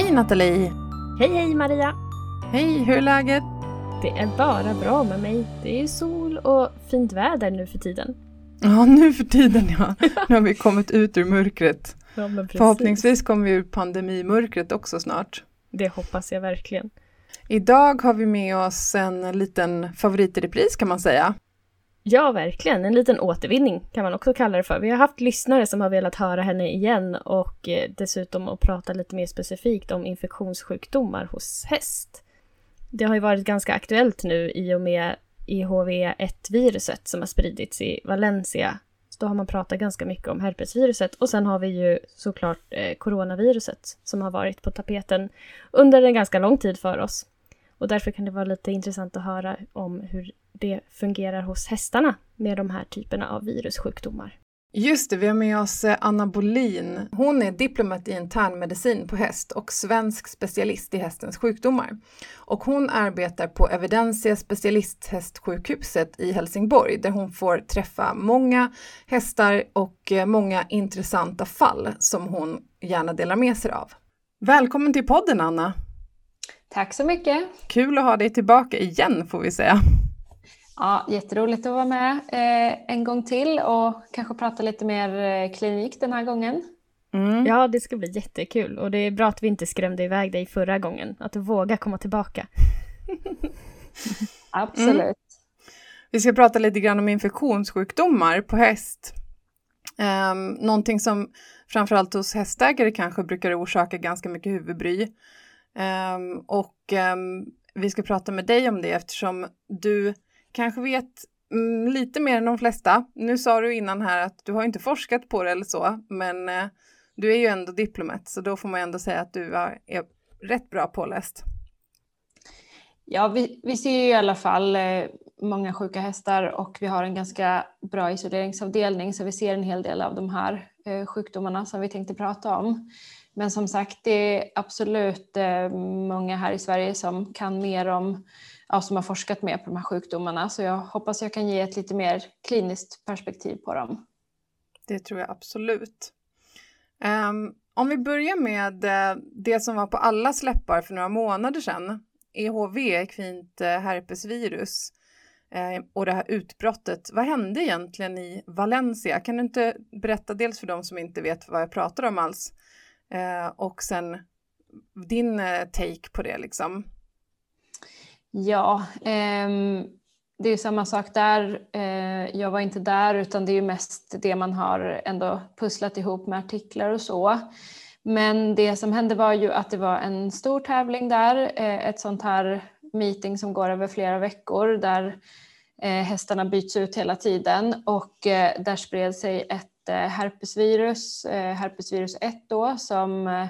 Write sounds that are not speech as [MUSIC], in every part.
Hej Nathalie! Hej, hej Maria! Hej, hur är läget? Det är bara bra med mig. Det är sol och fint väder nu för tiden. Ja, nu för tiden ja. [LAUGHS] Nu har vi kommit ut ur mörkret. Ja. Förhoppningsvis kommer vi ur pandemimörkret också snart. Det hoppas jag verkligen. Idag har vi med oss en liten favorit i repris kan man säga. Ja, verkligen. En liten återvinning kan man också kalla det för. Vi har haft lyssnare som har velat höra henne igen och eh, dessutom att prata lite mer specifikt om infektionssjukdomar hos häst. Det har ju varit ganska aktuellt nu i och med IHV-1-viruset som har spridits i Valencia. Så då har man pratat ganska mycket om herpesviruset och sen har vi ju såklart eh, coronaviruset som har varit på tapeten under en ganska lång tid för oss. Och därför kan det vara lite intressant att höra om hur det fungerar hos hästarna med de här typerna av virussjukdomar. Just det, vi har med oss eh, Anna Bolin. Hon är diplomat i internmedicin på häst och svensk specialist i hästens sjukdomar. Och hon arbetar på Evidensia specialisthästsjukhuset i Helsingborg där hon får träffa många hästar och eh, många intressanta fall som hon gärna delar med sig av. Välkommen till podden Anna! Tack så mycket! Kul att ha dig tillbaka igen får vi säga. Ja, jätteroligt att vara med eh, en gång till och kanske prata lite mer eh, klinik den här gången. Mm. Ja, det ska bli jättekul och det är bra att vi inte skrämde iväg dig förra gången, att du vågar komma tillbaka. [LAUGHS] Absolut. Mm. Vi ska prata lite grann om infektionssjukdomar på häst. Um, någonting som framförallt hos hästägare kanske brukar orsaka ganska mycket huvudbry. Um, och um, vi ska prata med dig om det eftersom du kanske vet mm, lite mer än de flesta. Nu sa du innan här att du har inte forskat på det eller så, men eh, du är ju ändå diplomat, så då får man ändå säga att du är, är rätt bra påläst. Ja, vi, vi ser ju i alla fall eh, många sjuka hästar och vi har en ganska bra isoleringsavdelning så vi ser en hel del av de här eh, sjukdomarna som vi tänkte prata om. Men som sagt, det är absolut eh, många här i Sverige som kan mer om ja, som har forskat mer på de här sjukdomarna. Så jag hoppas jag kan ge ett lite mer kliniskt perspektiv på dem. Det tror jag absolut. Um, om vi börjar med eh, det som var på alla släppar för några månader sedan. EHV, ekvint eh, herpesvirus eh, och det här utbrottet. Vad hände egentligen i Valencia? Kan du inte berätta dels för de som inte vet vad jag pratar om alls och sen din take på det liksom. Ja, eh, det är samma sak där. Eh, jag var inte där utan det är ju mest det man har ändå pusslat ihop med artiklar och så. Men det som hände var ju att det var en stor tävling där, eh, ett sånt här meeting som går över flera veckor där eh, hästarna byts ut hela tiden och eh, där spred sig ett eh, herpesvirus, eh, herpesvirus 1 då, som eh,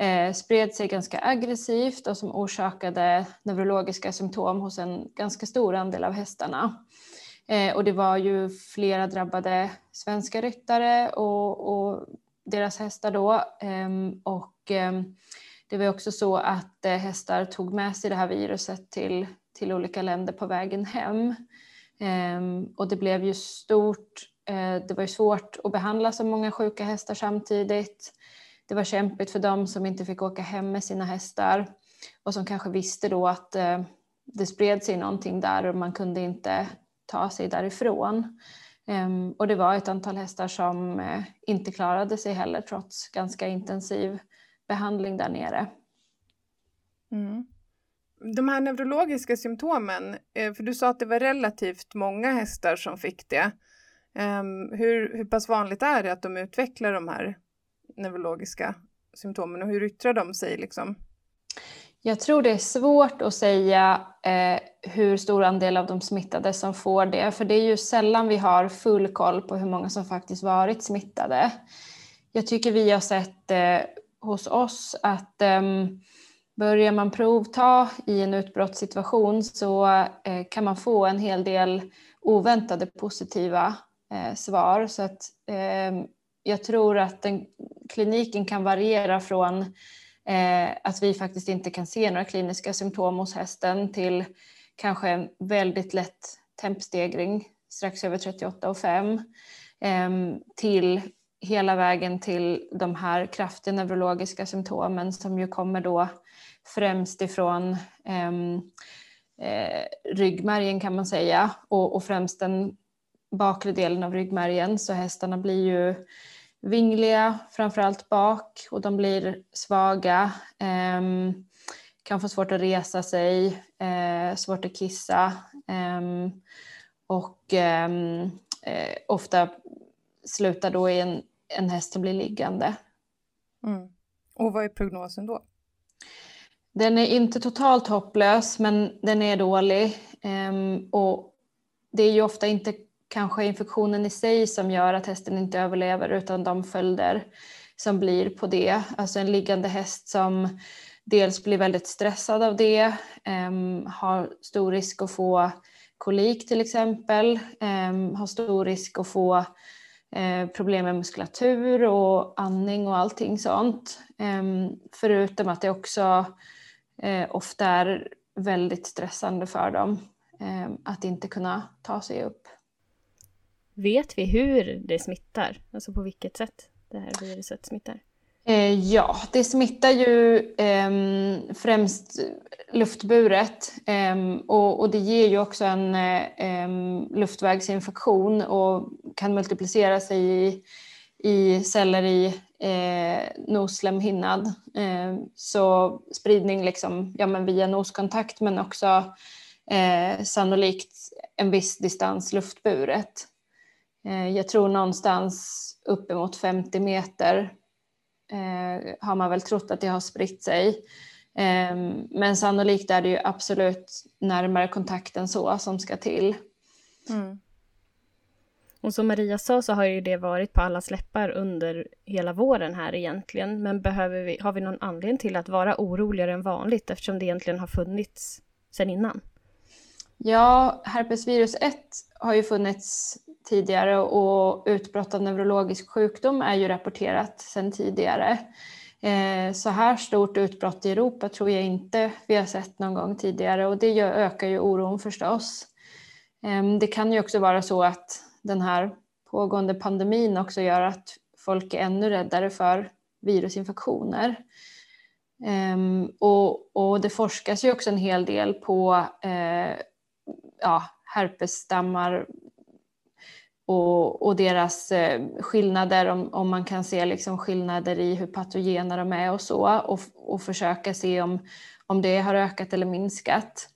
eh, spred sig ganska aggressivt och som orsakade neurologiska symptom hos en ganska stor andel av hästarna. Eh, och det var ju flera drabbade svenska ryttare och, och deras hästar då. Eh, och ehm, det var också så att eh, hästar tog med sig det här viruset till, till olika länder på vägen hem. Ehm, och det blev ju stort eh, det var ju svårt att behandla så många sjuka hästar samtidigt det var kämpigt för dem som inte fick åka hem med sina hästar och som kanske visste då att eh, det spred sig någonting där och man kunde inte ta sig därifrån. Um, och det var ett antal hästar som eh, inte klarade sig heller trots ganska intensiv behandling där nere. Mm. De här neurologiska symptomen, eh, för du sa att det var relativt många hästar som fick det. Um, hur, hur pass vanligt är det att de utvecklar de här neurologiska symptomen och hur yttrar de sig liksom? Jag tror det är svårt att säga eh, hur stor andel av de smittade som får det, för det är ju sällan vi har full koll på hur många som faktiskt varit smittade. Jag tycker vi har sett eh, hos oss att eh, börjar man provta i en utbrottssituation så eh, kan man få en hel del oväntade positiva eh, svar. Så att, ehm, jag tror att den, kliniken kan variera från eh, att vi faktiskt inte kan se några kliniska symptom hos hästen till kanske en väldigt lätt tempstegring strax över 38,5 eh, till hela vägen till de här kraftiga neurologiska symptomen som ju kommer då främst ifrån eh, eh, ryggmärgen kan man säga och, och främst den bakre delen av ryggmärgen. Så hästarna blir ju vingliga, framförallt bak och de blir svaga, eh, kan få svårt att resa sig, eh, svårt att kissa eh, och ehm, eh, ofta slutar då i en, en häst som blir liggande. Mm. Och vad är prognosen då? Den är inte totalt hopplös men den är dålig ehm, och det är ju ofta inte kanske infektionen i sig som gör att hästen inte överlever utan de följder som blir på det. Alltså en liggande häst som dels blir väldigt stressad av det, um, har stor risk att få kolik till exempel, um, har stor risk att få eh, problem med muskulatur och andning och allting sånt. Ehm, förutom att det också eh, ofta är väldigt stressande för dem att inte kunna ta sig upp. Vet vi hur det smittar? Alltså på vilket sätt det här viruset smittar? Eh, ja, det smittar ju eh, främst luftburet eh, och, och, det ger ju också en eh, luftvägsinfektion och kan multiplicera sig i, i celler i eh, nosslemhinnan. Ehm, så spridning liksom, ja, men via noskontakt men också eh, sannolikt en viss distans luftburet. Eh, jag tror någonstans uppemot 50 meter eh, har man väl trott att det har spritt sig. Ehm, men sannolikt är det ju absolut närmare kontakten så som ska till. Mm. Och som Maria sa så har ju det varit på alla släppar under hela våren här egentligen. Men behöver vi, har vi någon anledning till att vara oroligare än vanligt eftersom det egentligen har funnits sedan innan? Ja, herpesvirus 1 har ju funnits tidigare och utbrott av neurologisk sjukdom är ju rapporterat sedan tidigare. Eh, så här stort utbrott i Europa tror jag inte vi har sett någon gång tidigare och det ökar ju oron förstås. Ehm, det kan ju också vara så att den här pågående pandemin också gör att folk är ännu räddare för virusinfektioner. Ehm, och, och det forskas ju också en hel del på eh, ja, herpesstammar och, och deras eh, skillnader, om, om man kan se liksom skillnader i hur patogena de är och så och, och försöka se om, om det har ökat eller minskat.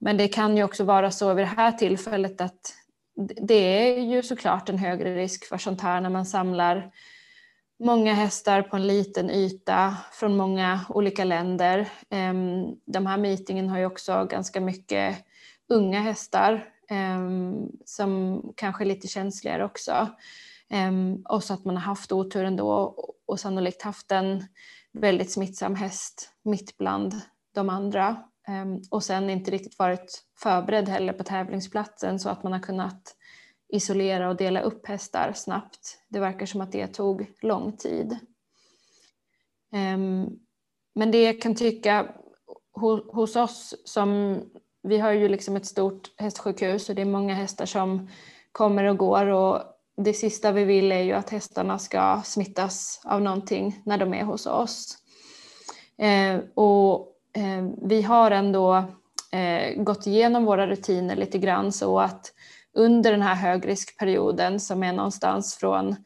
Men det kan ju också vara så vid det här tillfället att det är ju såklart en högre risk för sånt här när man samlar många hästar på en liten yta från många olika länder. Ehm, de här meetingen har ju också ganska mycket unga hästar Ehm, som kanske är lite känsligare också. Ehm, och så att man har haft otur ändå och, och sannolikt haft en väldigt smittsam häst mitt bland de andra. Ehm, och sen inte riktigt varit förberedd heller på tävlingsplatsen så att man har kunnat isolera och dela upp hästar snabbt. Det verkar som att det tog lång tid. Men det jag kan tycka hos oss som vi har ju liksom ett stort hästsjukhus och det är många hästar som kommer och går och det sista vi vill är ju att hästarna ska smittas av någonting när de är hos oss. Eh, och eh, vi har ändå eh, gått igenom våra rutiner lite grann så att under den här högriskperioden som är någonstans från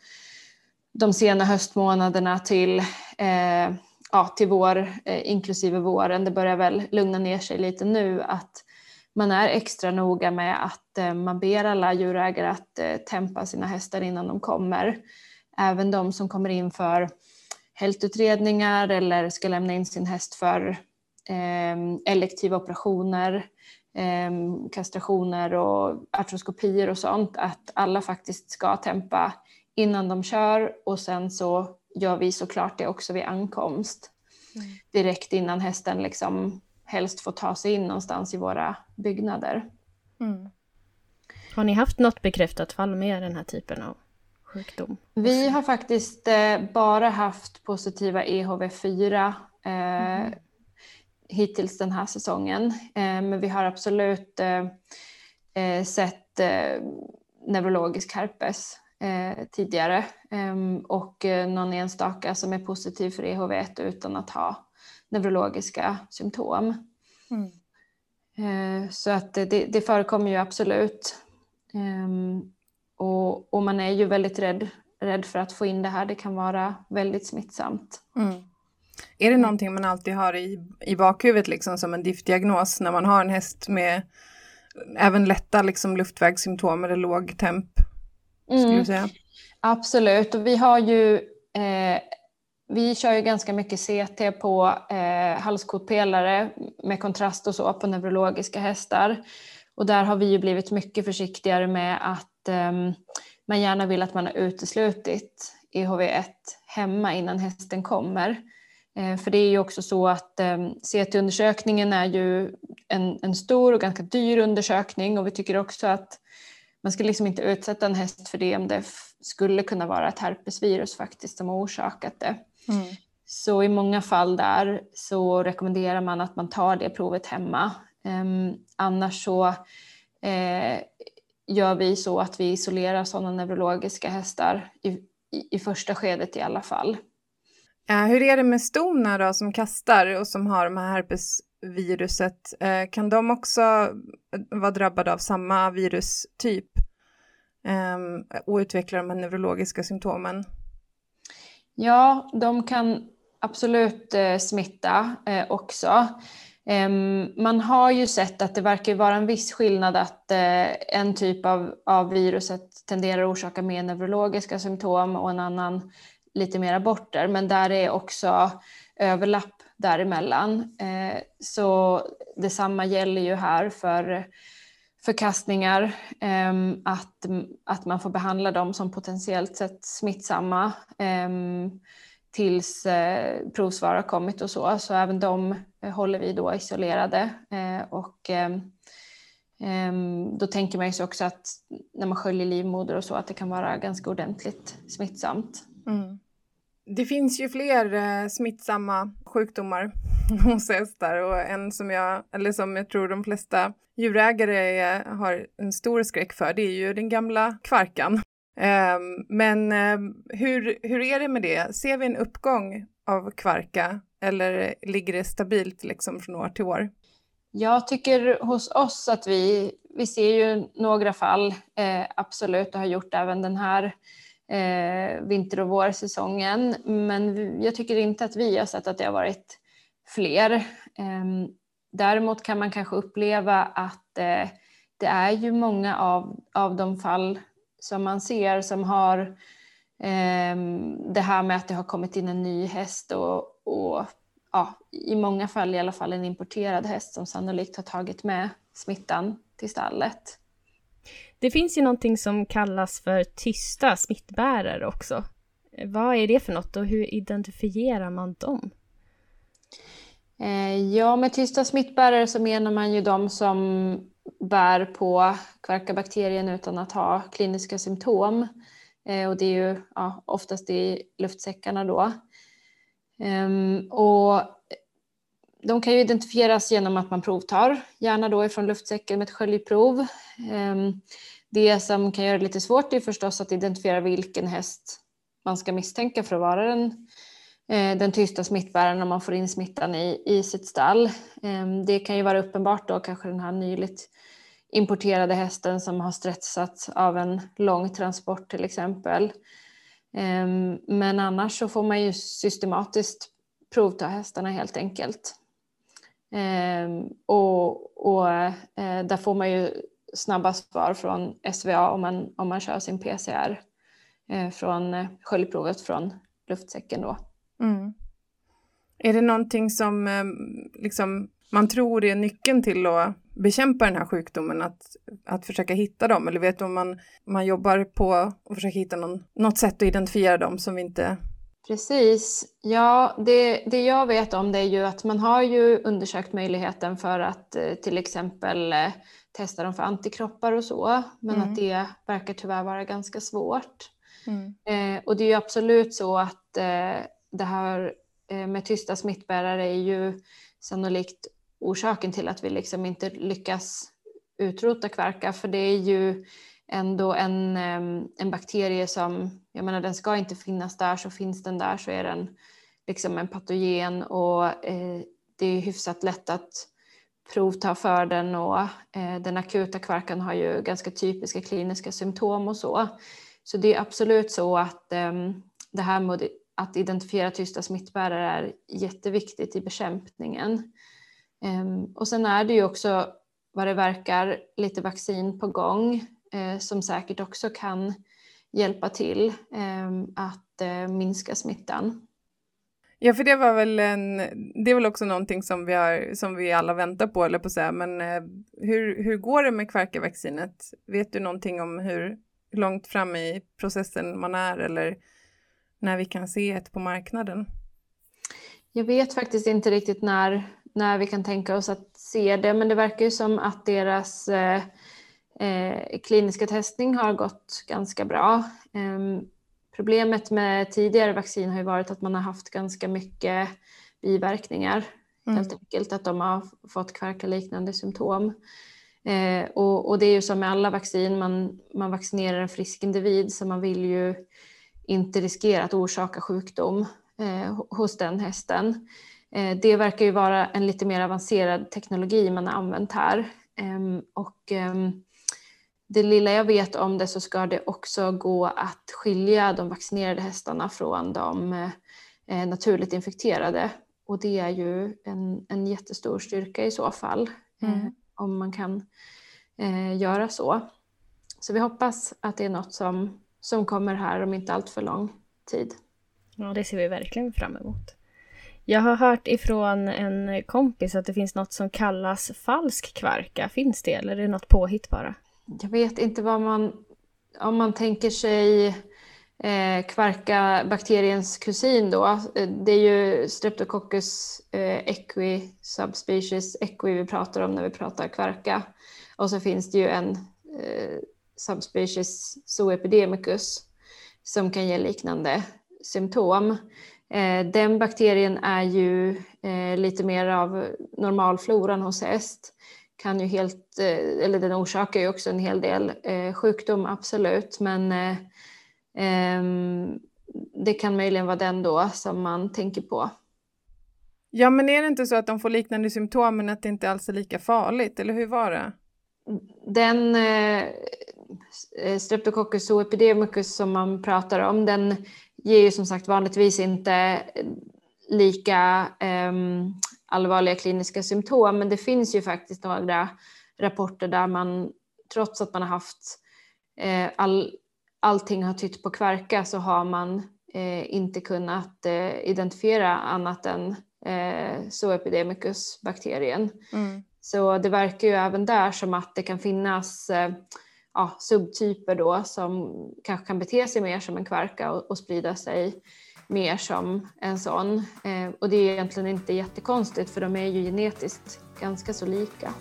de sena höstmånaderna till, eh, ja, till vår, eh, inklusive våren, det börjar väl lugna ner sig lite nu, att man är extra noga med att eh, man ber alla djurägare att eh, tempa sina hästar innan de kommer. Även de som kommer in för hältutredningar eller ska lämna in sin häst för ehm, elektiva operationer, ehm, kastrationer och artroskopier och sånt, att alla faktiskt ska tempa innan de kör och sen så gör vi såklart det också vid ankomst. Mm. Direkt innan hästen liksom helst får ta sig in någonstans i våra byggnader. Mm. Har ni haft något bekräftat fall med den här typen av sjukdom? Vi har faktiskt eh, bara haft positiva EHV4 eh, mm. hittills den här säsongen. Eh, men vi har absolut eh, eh, sett eh, neurologisk herpes tidigare ehm, och någon enstaka som är positiv för EHV1 utan att ha neurologiska symptom. Mm. Så att det, det förekommer ju absolut. Um, och, och, man är ju väldigt rädd, rädd för att få in det här. Det kan vara väldigt smittsamt. Mm. Är det någonting man alltid har i, i bakhuvudet liksom som en diftdiagnos när man har en häst med även lätta liksom, luftvägssymptom eller låg temp? Skulle mm. säga? Absolut, och vi har ju eh, vi kör ju ganska mycket CT på eh, halskotpelare med kontrast och så på neurologiska hästar. Och där har vi ju blivit mycket försiktigare med att eh, man gärna vill att man har uteslutit EHV1 hemma innan hästen kommer. Eh, för det är ju också så att eh, CT-undersökningen är ju en, en stor och ganska dyr undersökning och vi tycker också att man ska liksom inte utsätta en häst för det om det skulle kunna vara ett herpesvirus faktiskt som har orsakat det. Mm. Så i många fall där så rekommenderar man att man tar det provet hemma Um, annars så uh, gör vi så att vi isolerar sådana neurologiska hästar i, i, i första skedet i alla fall. Uh, hur är det med stona då som kastar och som har de här herpesviruset? Uh, kan de också vara drabbade av samma virustyp um, och utveckla de här neurologiska symptomen? Ja, de kan absolut eh, smitta eh, också. Ehm, man har ju sett att det verkar vara en viss skillnad att eh, en typ av, av viruset tenderar att orsaka mer neurologiska symptom och en annan lite mer aborter. Men där är också överlapp däremellan. Så detsamma gäller ju här för förkastningar, ehm, att, att man får behandla dem som potentiellt sett smittsamma ehm, tills eh, provsvar har kommit och så. Så även de eh, håller vi då isolerade. Eh, och ehm, då tänker man ju sig också att när man sköljer livmoder och så att det kan vara ganska ordentligt smittsamt. Mm. Det finns ju fler smittsamma sjukdomar [LAUGHS] hos hästar och en som jag, eller som jag tror de flesta djurägare är, har en stor skräck för, det är ju den gamla kvarkan. Ehm, men ehm, hur, hur är det med det? Ser vi en uppgång av kvarka eller ligger det stabilt liksom från år till år? Jag tycker hos oss att vi, vi ser ju några fall, eh, absolut, och har gjort även den här eh, vinter och vårsäsongen. Men jag tycker inte att vi har sett att det har varit fler. Eh, däremot kan man kanske uppleva att eh, det är ju många av, av de fall som man ser som har eh, det här med att det har kommit in en ny häst och, och ja, i många fall i alla fall en importerad häst som sannolikt har tagit med smittan till stallet. Det finns ju någonting som kallas för tysta smittbärare också. Vad är det för något och hur identifierar man dem? Eh, ja, med tysta smittbärare så menar man ju de som bär på kvarkabakterien utan att ha kliniska symptom. Eh, och det är ju ja, oftast i luftsäckarna då. Ehm, och de kan ju identifieras genom att man provtar, gärna då ifrån luftsäcken med ett sköljprov. Ehm, det som kan göra det lite svårt är förstås att identifiera vilken häst man ska misstänka för att vara den, eh, den tysta smittbäraren om man får in smittan i, i sitt stall. Ehm, det kan ju vara uppenbart då kanske den här nyligt importerade hästen som har stressats av en lång transport till exempel. Ehm, men annars så får man ju systematiskt provta hästarna helt enkelt. Ehm, och, och eh, där får man ju snabba svar från SVA om man, om man kör sin PCR eh, från eh, sköljprovet från luftsäcken då. Mm. Är det någonting som eh, liksom, man tror är nyckeln till att bekämpa den här sjukdomen, att, att försöka hitta dem? Eller vet du om man, man jobbar på att försöka hitta någon, något sätt att identifiera dem som vi inte... Precis. Ja, det, det jag vet om det är ju att man har ju undersökt möjligheten för att eh, till exempel eh, testa dem för antikroppar och så, men mm. att det verkar tyvärr vara ganska svårt. Mm. Eh, och det är ju absolut så att eh, det här eh, med tysta smittbärare är ju sannolikt orsaken till att vi liksom inte lyckas utrota kvarka, för det är ju ändå en, en bakterie som, jag menar den ska inte finnas där, så finns den där så är den liksom en patogen och eh, det är hyfsat lätt att provta för den och eh, den akuta kvarkan har ju ganska typiska kliniska symptom och så. Så det är absolut så att eh, det här med att identifiera tysta smittbärare är jätteviktigt i bekämpningen. Och sen är det ju också vad det verkar lite vaccin på gång som säkert också kan hjälpa till ehm, att eh, minska smittan. Ja, för det var väl en, det är väl också någonting som vi, har, som vi alla väntar på, eller på att säga. Men eh, hur, hur går det med kvarkavaccinet? Vet du någonting om hur långt fram i processen man är eller när vi kan se ett på marknaden? Jag vet faktiskt inte riktigt när, när vi kan tänka oss att se det, men det verkar ju som att deras eh, kliniska testning har gått ganska bra. Eh, Problemet med tidigare vaccin har ju varit att man har haft ganska mycket biverkningar. Mm. Helt enkelt att de har fått kvarkaliknande symptom. Eh, och, och, det är ju som med alla vaccin, man, man vaccinerar en frisk individ så man vill ju inte riskera att orsaka sjukdom eh, hos den hästen. Eh, det verkar ju vara en lite mer avancerad teknologi man har använt här. Ehm, och, ehm, det lilla jag vet om det så ska det också gå att skilja de vaccinerade hästarna från de eh, naturligt infekterade. Och det är ju en, en jättestor styrka i så fall, eh, mm. om man kan eh, göra så. Så vi hoppas att det är något som, som kommer här om inte allt för lång tid. Ja, det ser vi verkligen fram emot. Jag har hört ifrån en kompis att det finns något som kallas falsk kvarka. Finns det eller är det något påhitt bara? Jag vet inte vad man, om man tänker sig eh, kvarka-bakteriens kusin då. Det är ju Streptococcus eh, equi, subspecies equi vi pratar om när vi pratar kvarka. Och så finns det ju en eh, subspecies zoepidemicus som kan ge liknande symptom. Eh, den bakterien är ju eh, lite mer av normalfloran hos häst kan ju helt, eh, eller den orsakar ju också en hel del eh, sjukdom, absolut. Men eh, ehm, det kan möjligen vara den då som man tänker på. Ja, men är det inte så att de får liknande symptom men att det inte alls är lika farligt, eller hur var det? Den eh, Streptococcus zoepidemicus som man pratar om, den ger ju som sagt vanligtvis inte lika um, allvarliga kliniska symptom. Men det finns ju faktiskt några rapporter där man, trots att man har haft eh, all, allting har tytt på kvarka så har man eh, inte kunnat eh, identifiera annat än eh, Zoepidemicus-bakterien. Mm. Så det verkar ju även där som att det kan finnas eh, ja, subtyper då som kanske kan bete sig mer som en kvarka och, och sprida sig mer som en sån. Eh, och det är egentligen inte jättekonstigt för de är ju genetiskt ganska så lika.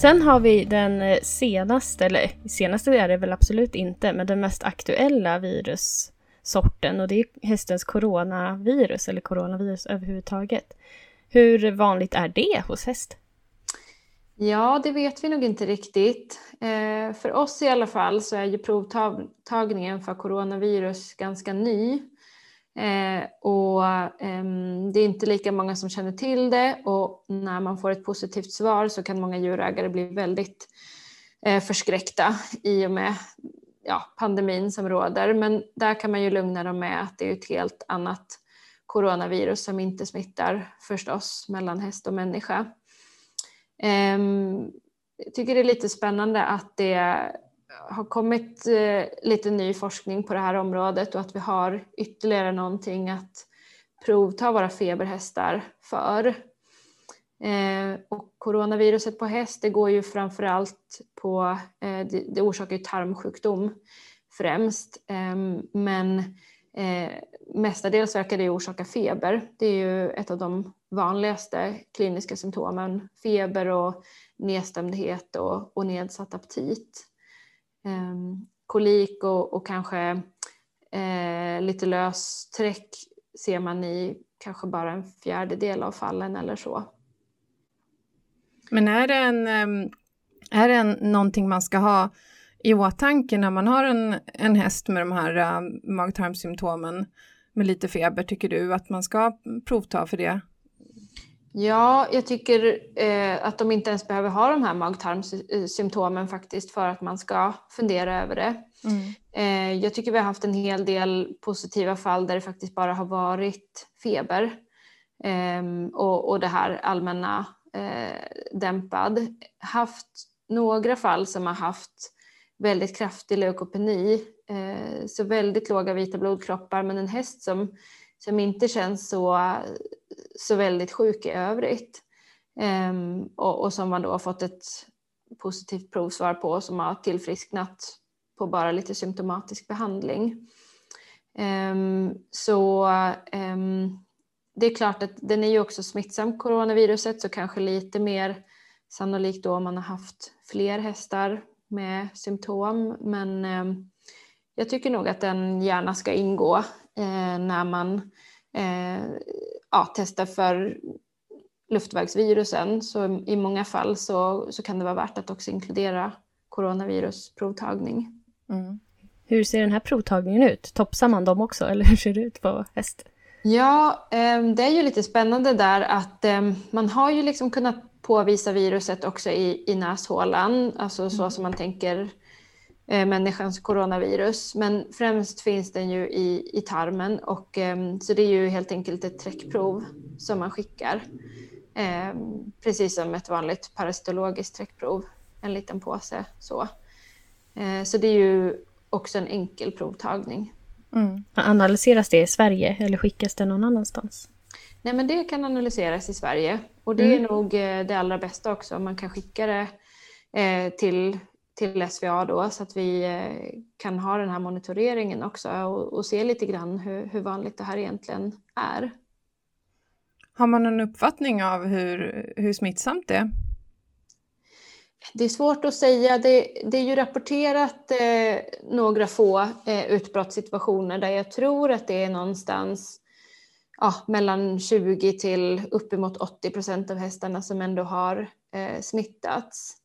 Sen har vi den eh, senaste, eller senaste är det väl absolut inte, men den mest aktuella virussorten och det är hästens coronavirus eller coronavirus överhuvudtaget. Hur vanligt är det hos häst? Ja, det vet vi nog inte riktigt. Eh, för oss i alla fall så är ju provtagningen för coronavirus ganska ny. Eh, och eh, det är inte lika många som känner till det och när man får ett positivt svar så kan många djurägare bli väldigt eh, förskräckta i och med ja, pandemin som råder. Men där kan man ju lugna dem med att det är ett helt annat coronavirus som inte smittar förstås mellan häst och människa. Ehm, jag tycker det är lite spännande att det har kommit eh, lite ny forskning på det här området och att vi har ytterligare någonting att provta våra feberhästar för. Ehm, och coronaviruset på häst det går ju framförallt på, eh, det, orsakar ju tarmsjukdom främst ehm, men eh, mestadels verkar det orsaka feber. Det är ju ett av de vanligaste kliniska symptomen. Feber och nedstämdhet och, och nedsatt aptit. Um, kolik och, och kanske eh, lite lös träck ser man i kanske bara en fjärdedel av fallen eller så. Men är det, en, ehm, är det en, någonting man ska ha i åtanke när man har en, en häst med de här uh, magtarmsymptomen med lite feber, tycker du att man ska provta för det? Ja, jag tycker eh, att de inte ens behöver ha de här magtarmsymptomen faktiskt för att man ska fundera över det. Mm. Eh, jag tycker vi har haft en hel del positiva fall där det faktiskt bara har varit feber eh, och, och det här allmänna eh, dämpad. Haft några fall som har haft väldigt kraftig leukopeni, eh, så väldigt låga vita blodkroppar men en häst som som inte känns så, så väldigt sjuk i övrigt. Ehm, och, och, som man då har fått ett positivt provsvar på som har tillfrisknat på bara lite symptomatisk behandling. Ehm, så ehm, det är klart att den är ju också smittsam coronaviruset så kanske lite mer sannolikt då om man har haft fler hästar med symptom men jag tycker nog att den gärna ska ingå eh, när man eh, ja, testar för luftvägsvirusen. Så i många fall så, så kan det vara värt att också inkludera coronavirusprovtagning. Mm. Hur ser den här provtagningen ut? Toppsar man dem också eller hur ser det ut på häst? Ja, eh, det är ju lite spännande där att eh, man har ju liksom kunnat påvisa viruset också i, i näshålan, alltså så mm. som man tänker eh, människans coronavirus. Men främst finns den ju i, i tarmen och eh, så det är ju helt enkelt ett träckprov som man skickar. Eh, precis som ett vanligt parasitologiskt träckprov, en liten påse så. Eh, så det är ju också en enkel provtagning. Mm. Analyseras det i Sverige eller skickas det någon annanstans? Nej men det kan analyseras i Sverige och det mm. är nog eh, det allra bästa också om man kan skicka det eh, till till SVA då så att vi eh, kan ha den här monitoreringen också och, och se lite grann hur, hur, vanligt det här egentligen är. Har man en uppfattning av hur, hur smittsamt det är? Det är svårt att säga. Det, det är ju rapporterat eh, några få eh, utbrottssituationer där jag tror att det är någonstans ja, mellan 20 till uppemot 80 procent av hästarna som ändå har eh, smittats.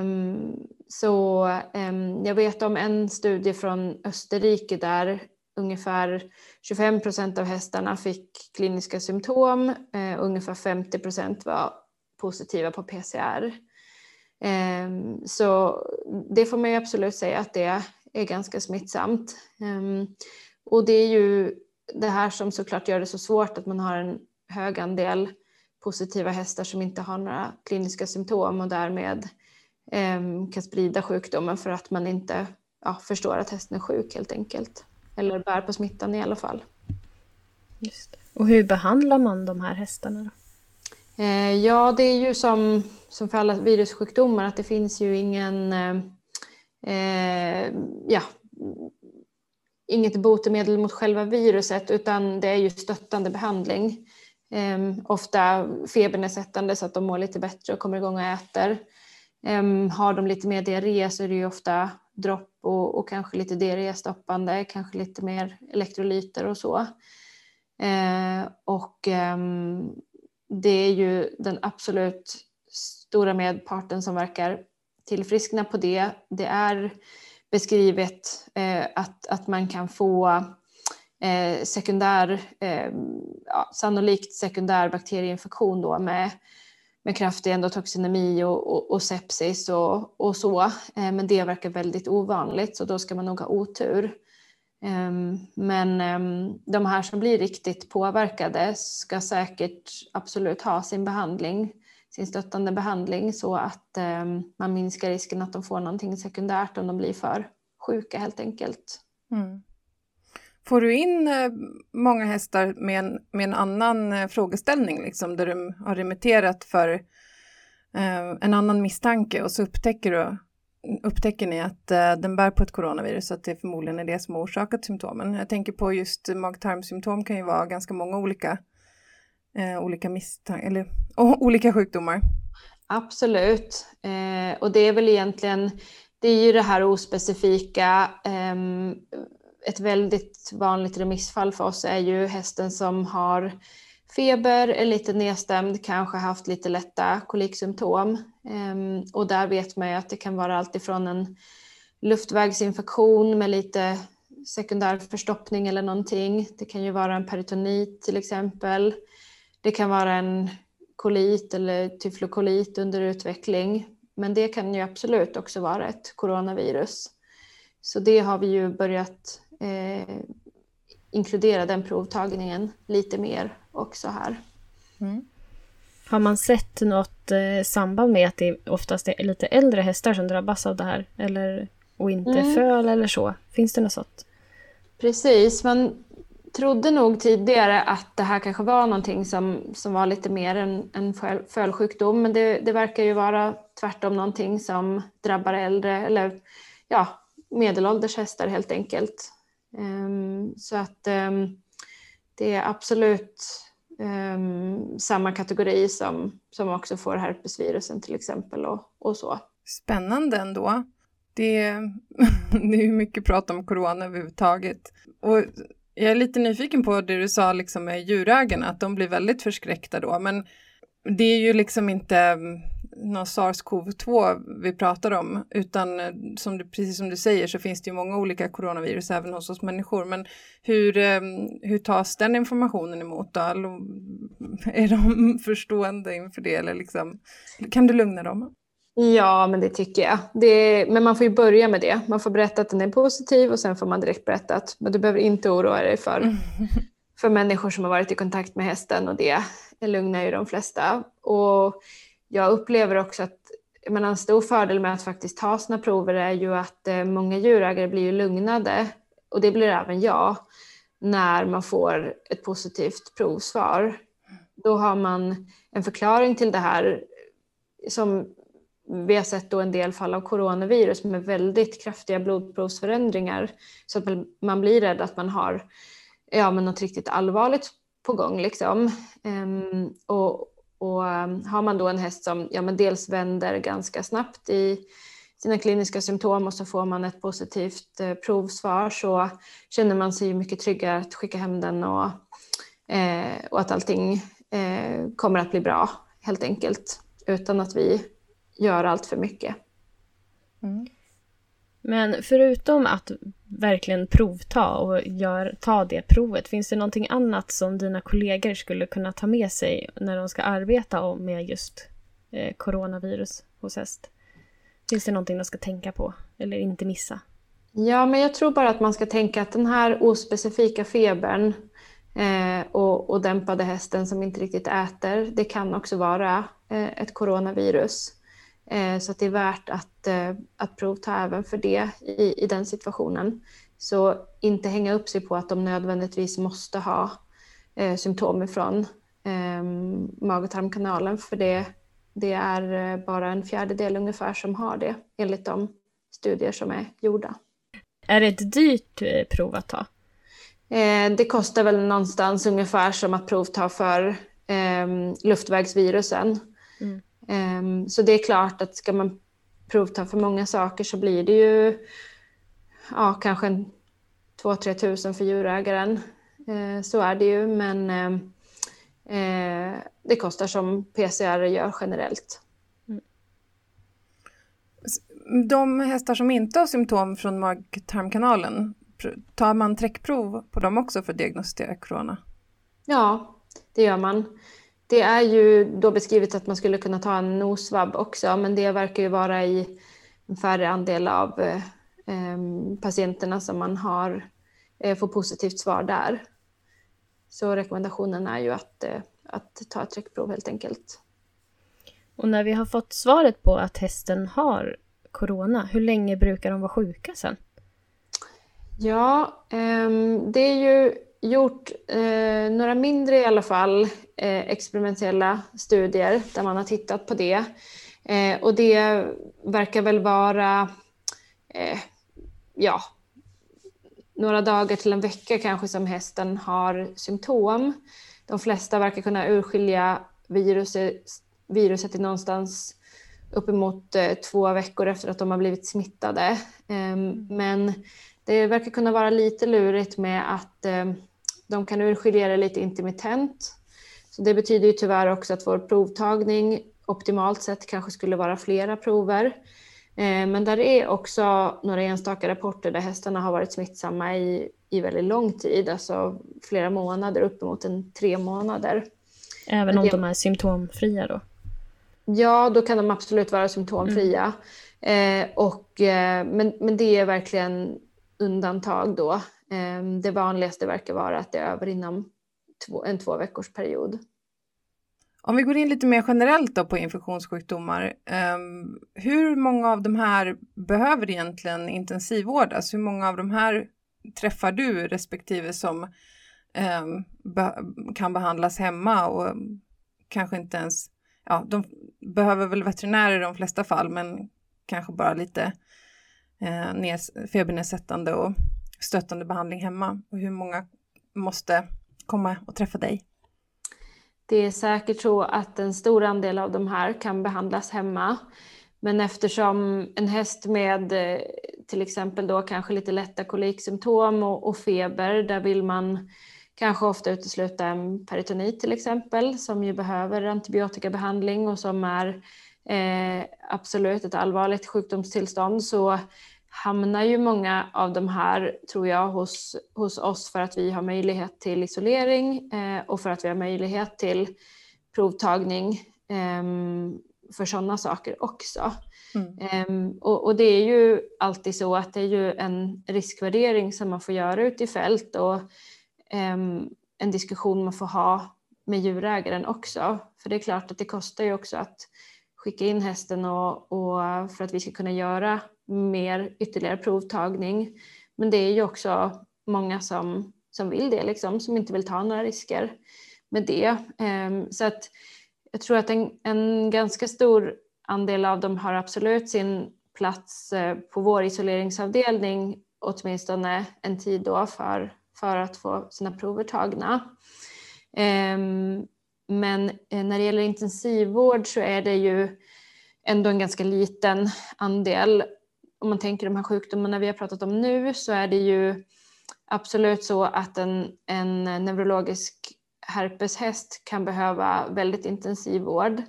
Um, så um, jag vet om en studie från Österrike där ungefär 25 procent av hästarna fick kliniska symptom, eh, ungefär 50 procent var positiva på PCR. Um, ehm, så det får man ju absolut säga att det är ganska smittsamt. Och det är ju det här som såklart gör det så svårt att man har en hög andel positiva hästar som inte har några kliniska symptom och därmed Ehm, kan sprida sjukdomen för att man inte ja, förstår att hästen är sjuk helt enkelt. Eller bär på smittan i alla fall. Just Och hur behandlar man de här hästarna? Då? Eh, ja, det är ju som, som för alla virussjukdomar att det finns ju ingen eh, eh ja, inget botemedel mot själva viruset utan det är ju stöttande behandling. Um, ofta febernedsättande så att de mår lite bättre och kommer igång och äter. Um, har de lite mer diarré så är det ju ofta dropp och, och kanske lite diarréstoppande, kanske lite mer elektrolyter och så. Uh, och um, det är ju den absolut stora medparten som verkar tillfriskna på det. Det är beskrivet eh, att, att man kan få eh, sekundär, eh, ja, sannolikt sekundär bakterieinfektion då med med kraftig endotoxinemi och, och, och sepsis och, och så. Eh, men det verkar väldigt ovanligt så då ska man nog ha otur. Ehm, men ehm, de här som blir riktigt påverkade ska säkert absolut ha sin behandling sin stöttande behandling så att eh, man minskar risken att de får någonting sekundärt om de blir för sjuka helt enkelt. Mm. Får du in eh, många hästar med en, med en annan eh, frågeställning, liksom, där du har remitterat för eh, en annan misstanke och så upptäcker, du, upptäcker ni att eh, den bär på ett coronavirus, att det förmodligen är det som har orsakat symptomen. Jag tänker på just mag-tarmsymptom kan ju vara ganska många olika, eh, olika, misstag, eller, [LAUGHS] oh, olika sjukdomar. Absolut, eh, och det är väl egentligen det är ju det här ospecifika eh, ett väldigt vanligt remissfall för oss är ju hästen som har feber, är lite nedstämd, kanske haft lite lätta koliksymptom. Ehm, och där vet man ju att det kan vara alltifrån en luftvägsinfektion med lite sekundär förstoppning eller någonting. Det kan ju vara en peritonit till exempel. Det kan vara en kolit eller tyflokolit under utveckling. Men det kan ju absolut också vara ett coronavirus. Så det har vi ju börjat eh, inkludera den provtagningen lite mer också här. Mm. Har man sett något eh, samband med att det oftast är lite äldre hästar som drabbas av det här? Eller, och inte mm. föl eller så? Finns det något sånt? Precis, man trodde nog tidigare att det här kanske var någonting som, som var lite mer en, en fölsjukdom, men det, det verkar ju vara tvärtom någonting som drabbar äldre eller ja, medelålders hästar helt enkelt. Um, så att um, det är absolut um, samma kategori som, som också får herpesvirusen till exempel och, och så. Spännande ändå. Det, [LAUGHS] det är mycket prat om corona överhuvudtaget. Och jag är lite nyfiken på det du sa liksom med djurägarna, att de blir väldigt förskräckta då. Men det är ju liksom inte mm, någon sars-cov-2 vi pratar om, utan eh, som du, precis som du säger så finns det ju många olika coronavirus även hos oss människor. Men hur, eh, hur tas den informationen emot då? [LAUGHS] Är de förstående inför det eller liksom, kan du lugna dem? Ja, men det tycker jag. Det, men man får ju börja med det. Man får berätta att den är positiv och sen får man direkt berätta att men du behöver inte oroa dig för, [LAUGHS] för människor som har varit i kontakt med hästen och det lugnar ju de flesta. Och jag upplever också att men en stor fördel med att faktiskt ta sina prover är ju att eh, många djurägare blir ju lugnade och det blir även jag när man får ett positivt provsvar. Då har man en förklaring till det här som vi har sett då en del fall av coronavirus med väldigt kraftiga blodprovsförändringar så att man blir rädd att man har ja, men något riktigt allvarligt på gång. Liksom. Um, och, och um, har man då en häst som ja, men dels vänder ganska snabbt i sina kliniska symptom och så får man ett positivt eh, provsvar så känner man sig mycket tryggare att skicka hem den och, eh, och att allting eh, kommer att bli bra helt enkelt utan att vi gör allt för mycket. Mm. Men förutom att verkligen provta och gör, ta det provet, finns det någonting annat som dina kollegor skulle kunna ta med sig när de ska arbeta med just eh, coronavirus hos häst? Finns det någonting de ska tänka på eller inte missa? Ja, men jag tror bara att man ska tänka att den här ospecifika febern eh, och, och dämpade hästen som inte riktigt äter, det kan också vara eh, ett coronavirus. Eh, så det är värt att, eh, att provta även för det i, i den situationen. Så inte hänga upp sig på att de nödvändigtvis måste ha eh, symptom från eh, mag och tarmkanalen för det, det är bara en fjärdedel ungefär som har det enligt de studier som är gjorda. Är det ett dyrt prov att ta? det kostar väl någonstans ungefär som att provta för eh, luftvägsvirusen. Mm. Um, så det är klart att ska man provta för många saker så blir det ju ja, kanske 2-3 tusen för djurägaren. Uh, så är det ju, men uh, det kostar som PCR gör generellt. Mm. De hästar som inte har symptom från mag-tarmkanalen, tar man träckprov på dem också för att diagnostisera corona? Ja, det gör man. Det är ju då beskrivet att man skulle kunna ta en nosvabb också, men det verkar ju vara i en färre andel av eh, patienterna som man har, eh, får positivt svar där. Så rekommendationen är ju att, eh, att ta ett tryckprov helt enkelt. Och när vi har fått svaret på att hästen har corona, hur länge brukar de vara sjuka sen? Ja, um, det är ju gjort eh, några mindre i alla fall eh, experimentella studier där man har tittat på det. Eh, och det verkar väl vara eh, ja, några dagar till en vecka kanske som hästen har symptom. De flesta verkar kunna urskilja viruset, viruset i någonstans uppemot eh, två veckor efter att de har blivit smittade. Ehm, men det verkar kunna vara lite lurigt med att ehm, de kan urskilja det lite intermittent. Så det betyder ju tyvärr också att vår provtagning optimalt sett kanske skulle vara flera prover. Eh, men där är också några enstaka rapporter där hästarna har varit smittsamma i, i väldigt lång tid, alltså flera månader, uppemot en tre månader. Även om de är symptomfria då? Ja, då kan de absolut vara symptomfria. Mm. Eh, och, eh, men, men det är verkligen undantag då. Ehm, det vanligaste verkar vara att det är över inom två, en två veckors period. Om vi går in lite mer generellt då på infektionssjukdomar. Ehm, hur många av de här behöver egentligen intensivvårdas? Hur många av de här träffar du respektive som ehm, kan behandlas hemma och kanske inte ens, ja, de behöver väl veterinärer i de flesta fall, men kanske bara lite eh, febernedsättande och stöttande behandling hemma. Och hur många måste komma och träffa dig? Det är säkert så att en stor andel av de här kan behandlas hemma. Men eftersom en häst med eh, till exempel då kanske lite lätta koliksymptom och, och feber, där vill man kanske ofta utesluta en peritonit till exempel, som ju behöver antibiotikabehandling och som är eh, absolut ett allvarligt sjukdomstillstånd, så hamnar ju många av de här, tror jag, hos, hos oss för att vi har möjlighet till isolering eh, och för att vi har möjlighet till provtagning eh, för sådana saker också. Mm. Eh, och, och, det är ju alltid så att det är ju en riskvärdering som man får göra ute i fält och ehm, en diskussion man får ha med djurägaren också. För det är klart att det kostar ju också att skicka in hästen och, och för att vi ska kunna göra mer ytterligare provtagning. Men det är ju också många som, som vill det, liksom, som inte vill ta några risker med det. Ehm, så att jag tror att en, en ganska stor andel av dem har absolut sin plats eh, på vår isoleringsavdelning åtminstone en tid då för, för att få sina prover tagna. Ehm, men eh, när det gäller intensivvård så är det ju ändå en ganska liten andel om man tänker de här sjukdomarna vi har pratat om nu så är det ju absolut så att en, en neurologisk herpeshäst kan behöva väldigt intensiv vård.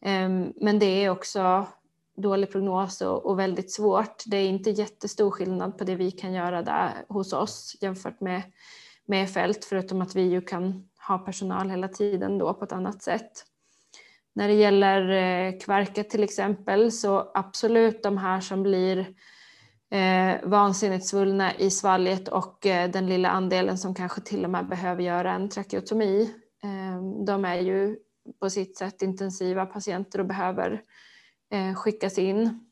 Ehm, men det är också dålig prognos och, och, väldigt svårt. Det är inte jättestor skillnad på det vi kan göra där hos oss jämfört med, med fält förutom att vi ju kan ha personal hela tiden då på ett annat sätt. När det gäller eh, kvarket till exempel så absolut de här som blir eh, vansinnigt svullna i svalget och eh, den lilla andelen som kanske till och med behöver göra en trakeotomi. Eh, de är ju på sitt sätt intensiva patienter och behöver eh, skickas in.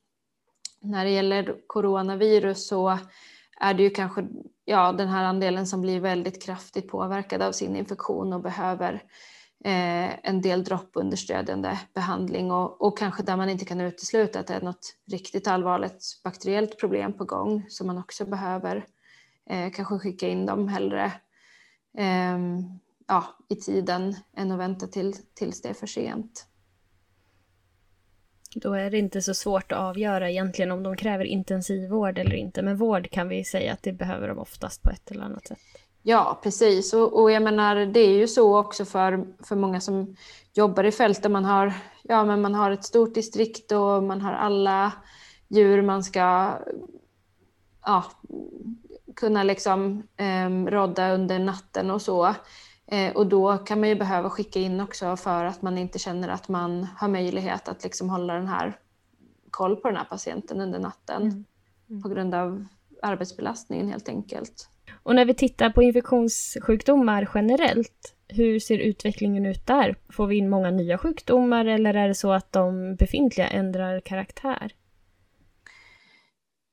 När det gäller coronavirus så är det ju kanske ja, den här andelen som blir väldigt kraftigt påverkad av sin infektion och behöver Eh, en del droppunderstödjande behandling och, och kanske där man inte kan utesluta att det är något riktigt allvarligt bakteriellt problem på gång som man också behöver eh, kanske skicka in dem hellre eh, ja, i tiden än att vänta till, tills det är för sent. Då är det inte så svårt att avgöra egentligen om de kräver intensivvård eller inte. Men vård kan vi säga att det behöver de oftast på ett eller annat sätt. Ja, precis. Och, och jag menar, det är ju så också för, för många som jobbar i fält där man har, ja, men man har ett stort distrikt och man har alla djur man ska ja, kunna liksom eh, rodda under natten och så. Eh, och då kan man ju behöva skicka in också för att man inte känner att man har möjlighet att liksom hålla den här koll på den här patienten under natten mm. Mm. på grund av arbetsbelastningen helt enkelt. Och när vi tittar på infektionssjukdomar generellt, hur ser utvecklingen ut där? Får vi in många nya sjukdomar eller är det så att de befintliga ändrar karaktär?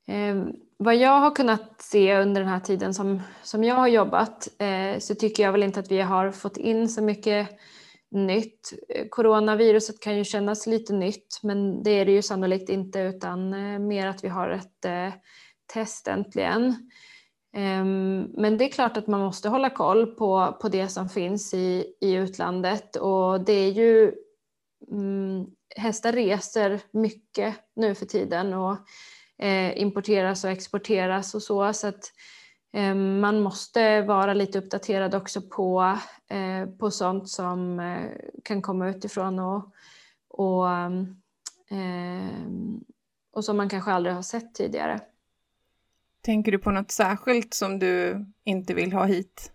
Eh, vad jag har kunnat se under den här tiden som, som jag har jobbat eh, så tycker jag väl inte att vi har fått in så mycket nytt. Eh, coronaviruset kan ju kännas lite nytt men det är det ju sannolikt inte utan eh, mer att vi har ett eh, test äntligen. Ehm, men det är klart att man måste hålla koll på, på det som finns i, i utlandet och det är ju mm, hästar reser mycket nu för tiden och eh, importeras och exporteras och så. så att, eh, man måste vara lite uppdaterad också på, eh, på sånt som eh, kan komma utifrån och, och, ehm, och som man kanske aldrig har sett tidigare. Tänker du på något särskilt som du inte vill ha hit?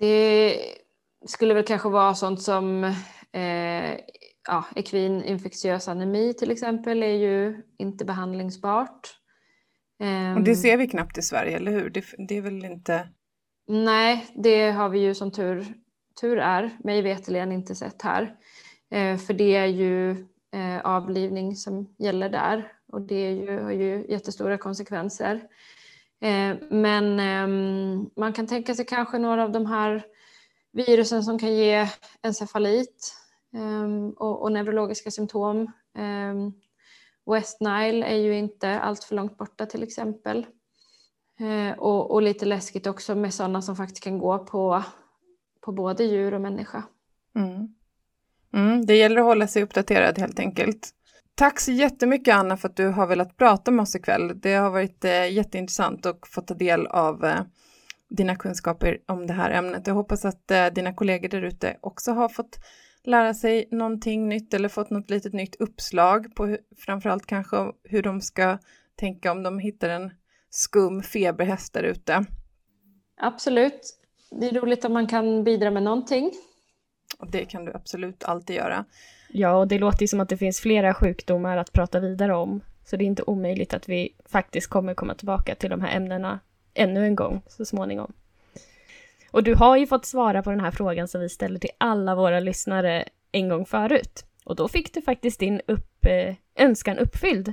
Det skulle väl kanske vara sånt som eh, ja, ekvin infektiös anemi till exempel är ju inte behandlingsbart. Och det ehm, ser vi knappt i Sverige, eller hur? Det, det är väl inte... Nej, det har vi ju som tur, tur är, mig veterligen inte sett här. Eh, för det är ju eh, avlivning som gäller där och det är ju, har ju jättestora konsekvenser. Eh, men ehm, man kan tänka sig kanske några av de här virusen som kan ge encefalit ehm, och, och neurologiska symptom. Ehm, West Nile är ju inte allt för långt borta till exempel. Eh, och, och lite läskigt också med sådana som faktiskt kan gå på, på både djur och människa. Mm. Mm, det gäller att hålla sig uppdaterad helt enkelt. Tack så jättemycket Anna för att du har velat prata med oss ikväll. Det har varit eh, jätteintressant att få ta del av eh, dina kunskaper om det här ämnet. Jag hoppas att eh, dina kollegor där ute också har fått lära sig någonting nytt eller fått något litet nytt uppslag på hur, framförallt kanske hur de ska tänka om de hittar en skum feberhäst där ute. Absolut. Det är roligt om man kan bidra med någonting. Det kan du absolut alltid göra. Ja, och det låter ju som att det finns flera sjukdomar att prata vidare om. Så det är inte omöjligt att vi faktiskt kommer komma tillbaka till de här ämnena ännu en gång så småningom. Och du har ju fått svara på den här frågan som vi ställer till alla våra lyssnare en gång förut. Och då fick du faktiskt din upp, eh, önskan uppfylld.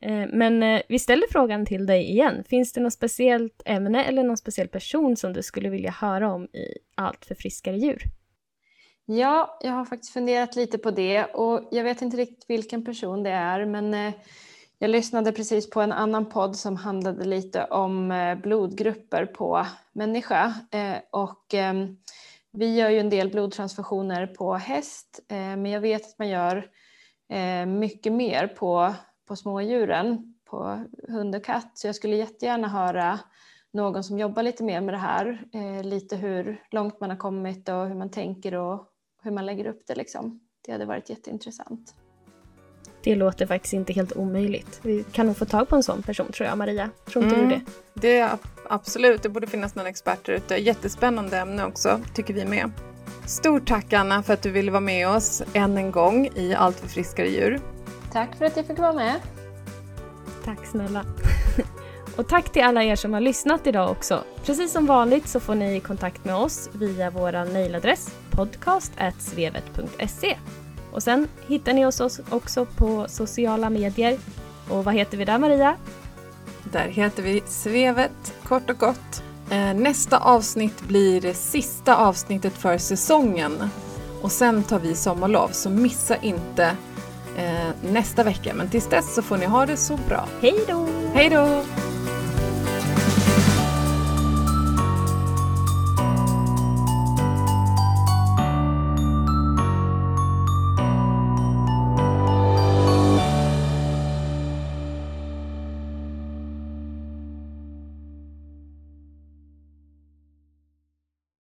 Eh, men eh, vi ställer frågan till dig igen. Finns det något speciellt ämne eller någon speciell person som du skulle vilja höra om i Allt för friskare djur? Ja, jag har faktiskt funderat lite på det och jag vet inte riktigt vilken person det är men eh, jag lyssnade precis på en annan podd som handlade lite om eh, blodgrupper på människa eh, och ehm, vi gör ju en del blodtransfusioner på häst men jag vet att man gör mycket mer på, på smådjuren, på hund och katt. Så jag skulle jättegärna höra någon som jobbar lite mer med det här, lite hur långt man har kommit och hur man tänker och hur man lägger upp det liksom. Det hade varit jätteintressant. Det låter faktiskt inte helt omöjligt. Vi kan nog få tag på en sån person tror jag, Maria. Tror inte mm, du det? Det är absolut, det borde finnas någon expert där ute. Jättespännande ämne också, tycker vi med. Stort tack Anna för att du ville vara med oss än en gång i Allt för friskare djur. Tack för att jag fick vara med. Tack snälla. Och tack till alla er som har lyssnat idag också. Precis som vanligt så får ni kontakt med oss via vår mejladress podcast.svevet.se. Och sen hittar ni oss också på sociala medier. Och vad heter vi där Maria? Där heter vi Svevet, kort och gott. Eh, nästa avsnitt blir det sista avsnittet för säsongen. Och sen tar vi sommarlov, så missa inte eh, nästa vecka. Men tills dess så får ni ha det så bra. Hej då! Hej då!